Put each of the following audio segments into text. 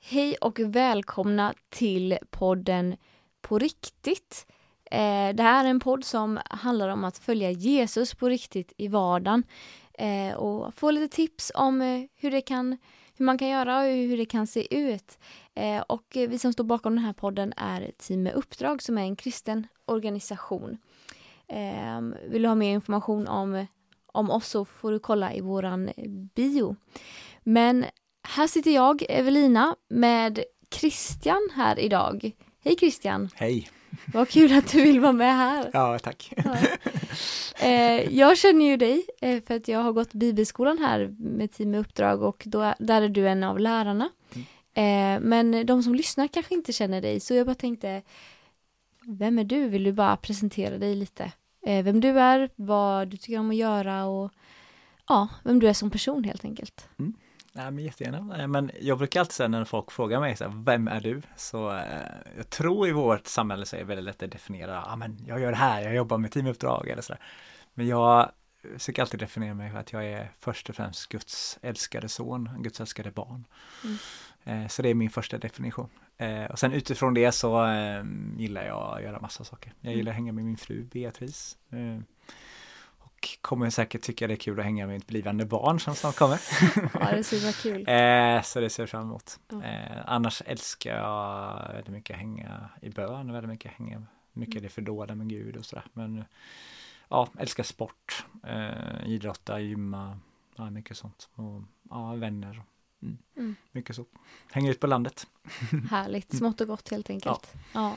Hej och välkomna till podden På riktigt. Eh, det här är en podd som handlar om att följa Jesus på riktigt i vardagen eh, och få lite tips om eh, hur, det kan, hur man kan göra och hur det kan se ut. Eh, och vi som står bakom den här podden är Team med uppdrag som är en kristen organisation. Eh, vill du ha mer information om, om oss så får du kolla i våran bio. Men här sitter jag, Evelina, med Christian här idag. Hej Christian! Hej! Vad kul att du vill vara med här. Ja, tack. Ja. Eh, jag känner ju dig eh, för att jag har gått bibelskolan här med Team med uppdrag och då, där är du en av lärarna. Mm. Eh, men de som lyssnar kanske inte känner dig så jag bara tänkte Vem är du? Vill du bara presentera dig lite? Vem du är, vad du tycker om att göra och ja, vem du är som person helt enkelt. Mm. Nej, men jättegärna. Men jag brukar alltid säga när folk frågar mig, så här, vem är du? Så eh, jag tror i vårt samhälle så är det väldigt lätt att definiera, ja ah, men jag gör det här, jag jobbar med teamuppdrag eller sådär. Men jag försöker alltid definiera mig för att jag är först och främst Guds älskade son, Guds älskade barn. Mm. Eh, så det är min första definition. Eh, och sen utifrån det så eh, gillar jag att göra massa saker. Jag gillar att hänga med min fru Beatrice. Kommer säkert tycka det är kul att hänga med ett blivande barn som snart kommer. ja, det ser kul. eh, så det ser jag fram emot. Eh, annars älskar jag väldigt mycket att hänga i bön, väldigt mycket hänga, mycket mm. det fördolda med Gud och sådär. Men ja, älskar sport, eh, idrotta, gymma, ja, mycket sånt. Och ja, vänner. Mm. Mm. Mycket så. Hänger ut på landet. Härligt, smått och gott helt enkelt. Ja.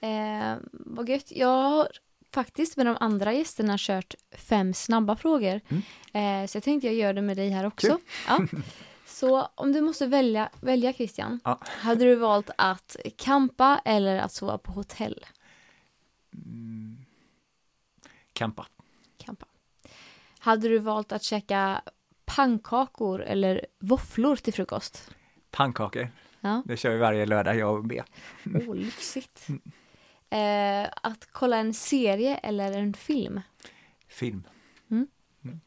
ja. Eh, vad gött. Jag har faktiskt med de andra gästerna kört fem snabba frågor. Mm. Eh, så jag tänkte jag gör det med dig här också. Ja. Så om du måste välja, välja Christian, ja. hade du valt att kampa eller att sova på hotell? Mm. Kampa. Kampa. Hade du valt att käka pannkakor eller våfflor till frukost? Pannkakor. Ja. Det kör vi varje lördag, jag och B. Åh, oh, lyxigt. Eh, att kolla en serie eller en film? Film. Mm. Mm.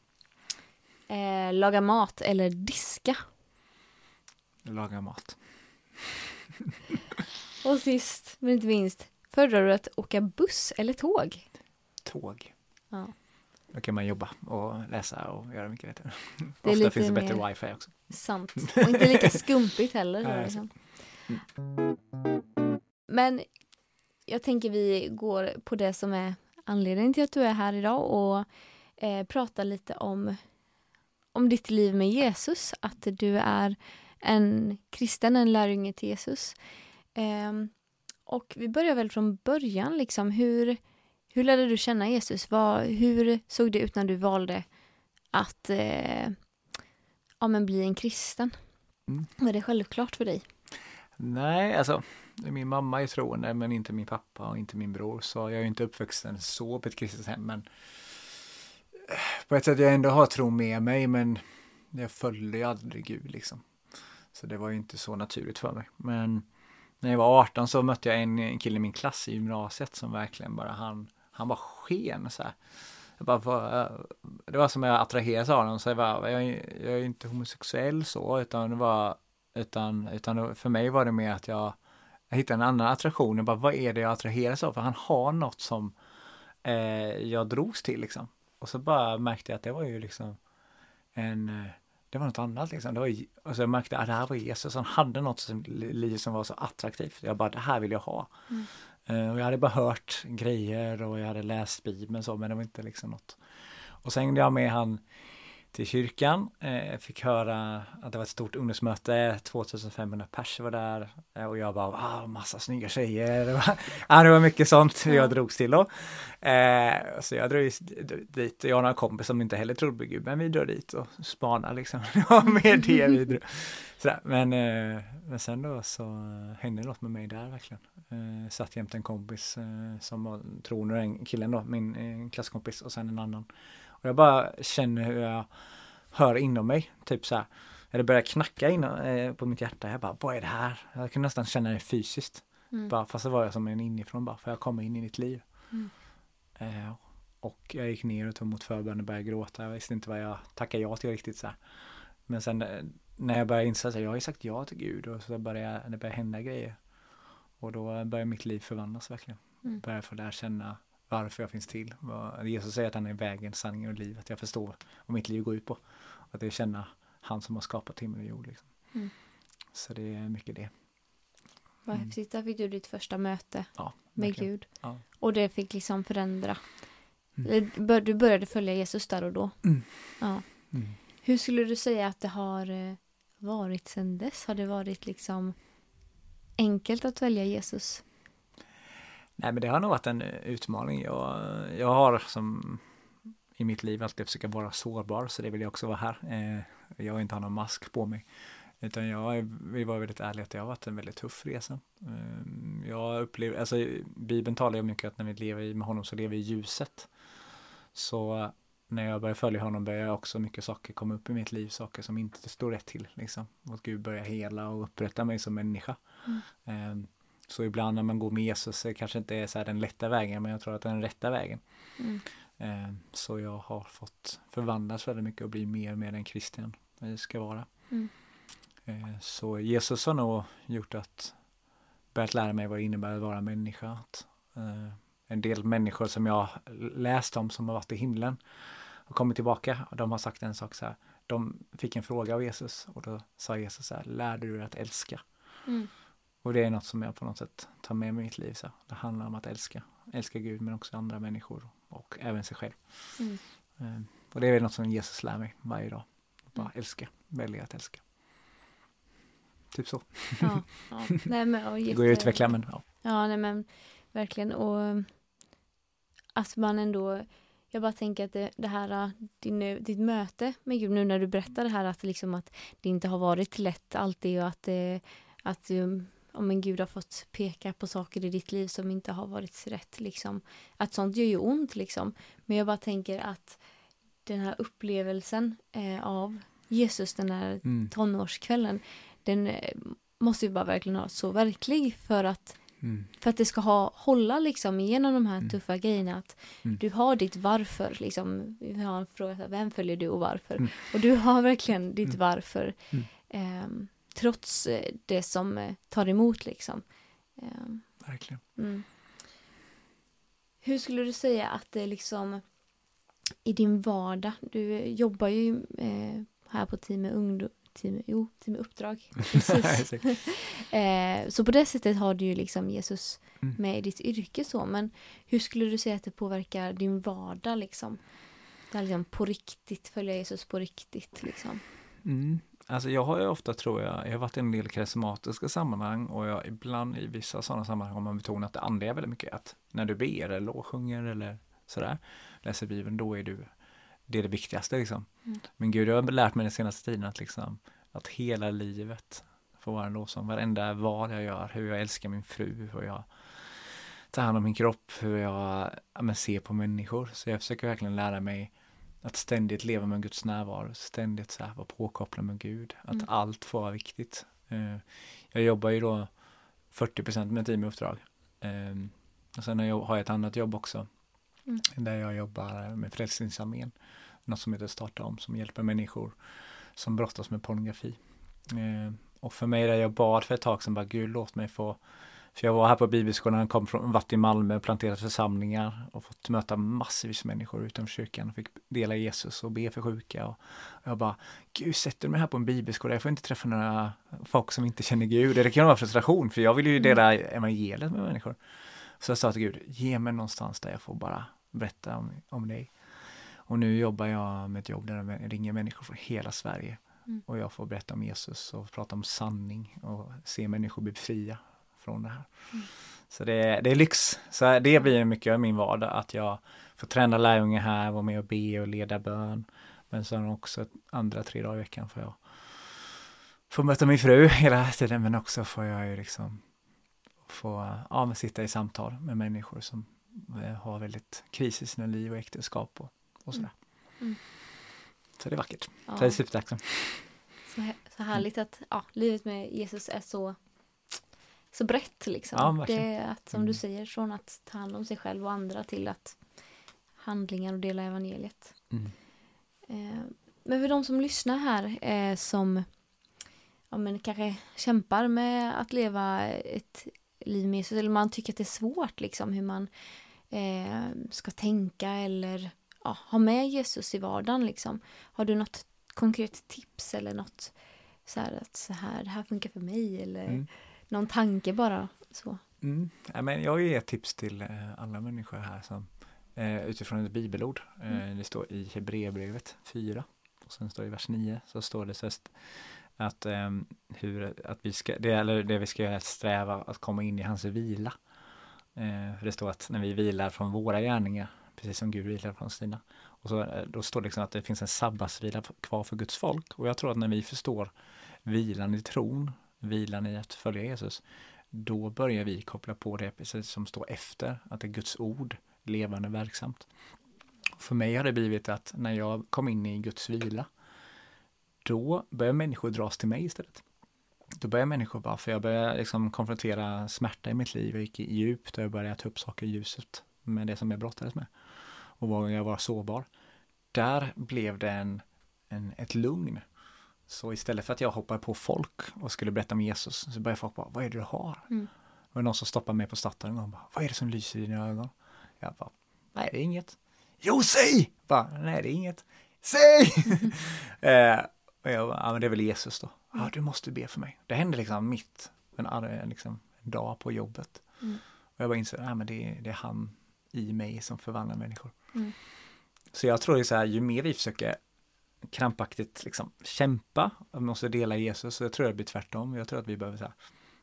Eh, laga mat eller diska? Laga mat. Och sist men inte minst, föredrar du att åka buss eller tåg? Tåg. Ja. Då kan man jobba och läsa och göra mycket bättre. Det Ofta finns det bättre wifi också. Sant. Och inte lika skumpigt heller. Nej, liksom. mm. Men jag tänker vi går på det som är anledningen till att du är här idag och eh, pratar lite om, om ditt liv med Jesus. Att du är en kristen, en lärjunge till Jesus. Eh, och vi börjar väl från början. Liksom. Hur, hur lärde du känna Jesus? Vad, hur såg det ut när du valde att eh, ja, men bli en kristen? Mm. Var det självklart för dig? Nej, alltså min mamma är troende men inte min pappa och inte min bror. Så jag är inte uppvuxen så på ett kristet hem. Men eh, på ett sätt jag ändå har tro med mig men jag följde ju aldrig Gud liksom. Så det var ju inte så naturligt för mig. Men när jag var 18 så mötte jag en kille i min klass i gymnasiet som verkligen bara han, han var sken så här. Jag bara, eh, det var som jag attraherades av honom. Så jag, bara, jag, jag är inte homosexuell så utan det var utan, utan för mig var det mer att jag jag hittade en annan attraktion. Jag bara, vad är det jag attraheras av? För han har något som eh, jag drogs till liksom. Och så bara märkte jag att det var ju liksom en, eh, det var något annat liksom. Det var, och så jag märkte att det här var Jesus. Han hade något som, liv som var så attraktivt. Jag bara, det här vill jag ha. Mm. Uh, och jag hade bara hört grejer och jag hade läst Bibeln så, men det var inte liksom något. Och sen hängde jag med han till kyrkan. Eh, fick höra att det var ett stort ungdomsmöte, 2500 pers var där eh, och jag bara, ah, massa snygga tjejer. ah, det var mycket sånt ja. jag drogs till då. Eh, så jag drog dit, jag och några kompisar som inte heller trodde på Gud, men vi drar dit och spanar liksom. Det var mer det vi drog. Sådär. Men, eh, men sen då så hände något med mig där verkligen. Eh, satt jämte en kompis eh, som var troende, den killen då, min eh, klasskompis och sen en annan. Och jag bara känner hur jag hör inom mig, typ så här. Eller börjar knacka in, eh, på mitt hjärta. Jag bara, vad är det här? Jag kunde nästan känna det fysiskt. Mm. Bara, fast det var jag som en inifrån bara, för jag kommer in i ditt liv. Mm. Eh, och jag gick ner och tog emot förbön och började gråta. Jag visste inte vad jag tackade ja till riktigt så här. Men sen eh, när jag började inse att jag har sagt ja till Gud och så började det började hända grejer. Och då börjar mitt liv förvandlas verkligen. Mm. Börjar få lära känna varför jag finns till. Jesus säger att han är vägen, sanningen och livet. Jag förstår vad mitt liv går ut på. Att det är känna han som har skapat himmel och jord. Liksom. Mm. Så det är mycket det. Vad Mm. häftigt, där fick du ditt första möte Ja, med. Gud. Ja. Och det fick liksom förändra. Mm. Du började följa Jesus där och då. Mm. Ja. Mm. Hur skulle du säga att det har eh, varit sedan dess? Har det varit liksom enkelt att välja Jesus? Nej men det har nog varit en utmaning. Jag, jag har som i mitt liv alltid försöka vara sårbar så det vill jag också vara här. Eh, jag vill inte någon mask på mig. Utan jag vill vara väldigt ärlig att det har varit en väldigt tuff resa. Eh, jag upplever, alltså Bibeln talar ju mycket att när vi lever i- med honom så lever vi i ljuset. Så när jag börjar följa honom börjar också mycket saker komma upp i mitt liv, saker som inte står rätt till. Liksom. Och Gud börjar hela och upprätta mig som människa. Eh, så ibland när man går med Jesus så kanske inte är så den lätta vägen, men jag tror att det är den rätta vägen. Mm. Eh, Så jag har fått förvandlas väldigt mycket och bli mer och mer den kristen jag ska vara. Mm. Eh, Så Jesus har nog gjort att börjat lära mig vad det innebär att vara människa. Att, eh, En del människor som jag läst om som har varit i himlen och kommit tillbaka, de har sagt en sak så här. De fick en fråga av Jesus och då sa Jesus så här, lärde du dig att älska? Mm. Och det är något som jag på något sätt tar med mig i mitt liv. Så. Det handlar om att älska. Älska Gud men också andra människor och även sig själv. Mm. Eh, Och det är väl något som Jesus lär mig varje dag. Bara Mm. älska, välja att älska. Typ så. Ja, ja. Nej, men, och Det jätte... går ju att utveckla men ja. Ja, nej men verkligen. Och att man ändå, jag bara tänker att det, det här, eh, din, eh, ditt möte med Gud nu när du berättar det här att, liksom att det inte har varit lätt alltid och att, eh, att um, om en Gud har fått peka på saker i ditt liv som inte har varit rätt. Liksom. Att sånt gör ju ont liksom. Men jag bara tänker att den här upplevelsen eh, av Jesus den här Mm. tonårskvällen, den eh, måste ju bara verkligen ha så verklig för att Mm. för att det ska ha, hålla liksom igenom de här Mm. tuffa grejerna. Att Mm. Du har ditt varför. Liksom. Vi har en fråga, vem följer du och varför? Mm. Och du har verkligen ditt Mm. varför. Mm. Trots eh, det som eh, tar emot liksom. Ehm, Verkligen. mm. Hur skulle du säga att det liksom i din vardag, du eh, jobbar ju här på Team med ungdom, team, jo, team uppdrag. Eh, så på det sättet har du ju liksom Jesus Mm. med i ditt yrke så. Men hur skulle du säga att det påverkar din vardag liksom? Det här liksom på riktigt, följa Jesus på riktigt liksom. Mm. Alltså jag har ju ofta tror jag, jag har varit i en del karismatiska sammanhang och jag ibland i vissa sådana sammanhang har man betonat det andliga väldigt mycket. Att när du ber eller lovsjunger eller sådär, läser Bibeln, då är du, det är det viktigaste liksom. Mm. Men Gud, jag har lärt mig den senaste tiden att liksom, att hela livet får vara en lovsång. Varenda val jag gör, hur jag älskar min fru, hur jag tar hand om min kropp, hur jag ja, men, ser på människor. Så jag försöker verkligen lära mig att ständigt leva med Guds närvaro, ständigt så här vara påkopplad med Gud, att Mm. allt får vara viktigt. Eh, Jag jobbar ju då 40 med tid med uppdrag. Eh, Och sen har jag ett annat jobb också, Mm. där jag jobbar med Frälsningsarmén, något som heter Starta om, som hjälper människor som brottas med pornografi. Eh, Och för mig, där jag bad för ett tag sedan, bara Gud låt mig få för jag var här på bibelskolan, kom från, varit i Malmö, planterat församlingar och fått möta massvis människor utanför kyrkan och fick dela Jesus och be för sjuka. Och jag bara, Gud sätter du mig här på en bibelskola, jag får inte träffa några folk som inte känner Gud. Det kan vara frustration, för jag vill ju dela evangeliet med människor. Så jag sa till Gud, ge mig någonstans där jag får bara berätta om, om dig. Och nu jobbar jag med ett jobb där jag ringer människor från hela Sverige. Mm. Och jag får berätta om Jesus och prata om sanning och se människor bli fria från det här. Mm. Så det, det är lyx. Så det blir mycket av min vardag, att jag får träna lärjungar här, vara med och be och leda bön. Men sen också andra tre dagar i veckan får jag få möta min fru hela tiden, men också får jag ju liksom få ja, men sitta i samtal med människor som eh, har väldigt kris i sina liv och äktenskap och, och sådär. Mm. Så det är vackert. Ja, Så jag är supertacksam. så, här- så härligt att ja, livet med Jesus är så så brett liksom. Ja, det är att, som Mm. du säger, från att ta hand om sig själv och andra till att handlingar och dela evangeliet. Mm. Eh, men för de som lyssnar här eh, som ja, men kanske kämpar med att leva ett liv med Jesus eller man tycker att det är svårt liksom hur man eh, ska tänka eller ja, ha med Jesus i vardagen liksom. Har du något konkret tips eller något så här att så här, det här funkar för mig eller mm. Någon tanke bara så? Mm. Ja, men jag ger ett tips till eh, alla människor här som eh, utifrån ett bibelord. Eh, mm. Det står i Hebreerbrevet 4 och sen står det i vers 9 så står det så att, um, hur, att vi ska, det, eller det vi ska göra är att sträva att komma in i hans vila. Det står att när vi vilar från våra gärningar, precis som Gud vilar från sina. Och så, då står det liksom att det finns en sabbatsvila kvar för Guds folk. Och jag tror att när vi förstår vilan i tron, vilan i att följa Jesus, då börjar vi koppla på det precis som står efter, att det är Guds ord, levande verksamt. För mig har det blivit att när jag kom in i Guds vila, då börjar människor dras till mig istället. Då börjar människor bara, för jag börjar liksom konfrontera smärta i mitt liv, jag gick djupt och jag började ta upp saker i ljuset med det som jag brottades med. Och vågade jag var sårbar. Där blev det en, en, ett lugn. Så istället för att jag hoppade på folk och skulle berätta om Jesus så började folk bara, vad är det du har? Mm. Och det var någon som stoppade mig på Statoil och bara, vad är det som lyser i dina ögon? Jag bara, nej det är inget. Jo, säg! Bara, nej det är inget. Säg! eh, och jag bara, ja men det är väl Jesus då. Ja, mm. du måste be för mig. Det hände liksom mitt en, liksom, en dag på jobbet. Mm. Och jag bara insåg, ja men det är, det är han i mig som förvandlar människor. Mm. Så jag tror det är så här, ju mer vi försöker krampaktigt liksom kämpa, vi måste dela Jesus, så jag tror det blir tvärtom. Jag tror att vi behöver så här,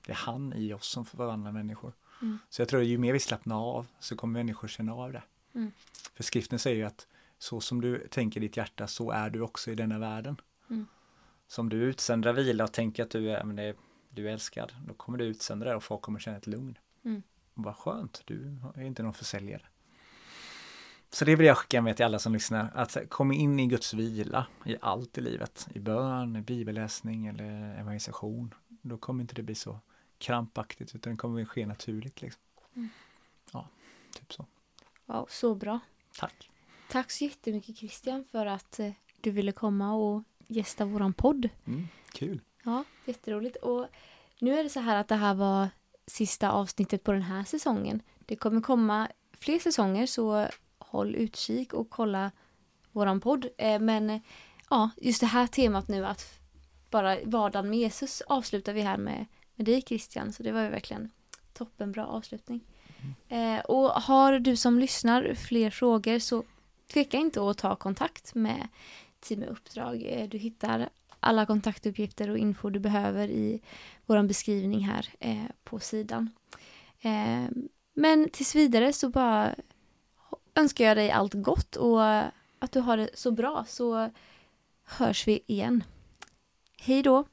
det är han i oss som förvandlar människor. Mm. Så jag tror att ju mer vi slappnar av så kommer människor känna av det. Mm. För skriften säger ju att så som du tänker i ditt hjärta så är du också i denna världen. Mm. Som du utsöndrar vila och tänker att du är, men det, du är älskad, då kommer du utsöndra det och folk kommer känna ett lugn. Mm. Och bara skönt, du är inte någon försäljare. Så det vill jag skicka med till alla som lyssnar, att komma in i Guds vila i allt i livet, i bön, i bibelläsning eller evangelisation. Då kommer inte det bli så krampaktigt utan det kommer ske naturligt. Liksom. Mm. Ja, typ så. Wow, så bra. Tack. Tack så jättemycket Christian för att eh, du ville komma och gästa våran podd. Mm, kul. Ja, jätteroligt. Och nu är det så här att det här var sista avsnittet på den här säsongen. Det kommer komma fler säsonger så håll utkik och kolla våran podd. Eh, men ja, just det här temat nu att bara vardagen med Jesus avslutar vi här med, med dig Christian. Så det var ju verkligen toppenbra avslutning. Mm. och har du som lyssnar fler frågor så tveka inte att ta kontakt med Team Uppdrag. Eh, du hittar alla kontaktuppgifter och info du behöver i vår beskrivning här eh, på sidan. Eh, men tills vidare så bara önskar jag dig allt gott och att du har det så bra så hörs vi igen. Hej då!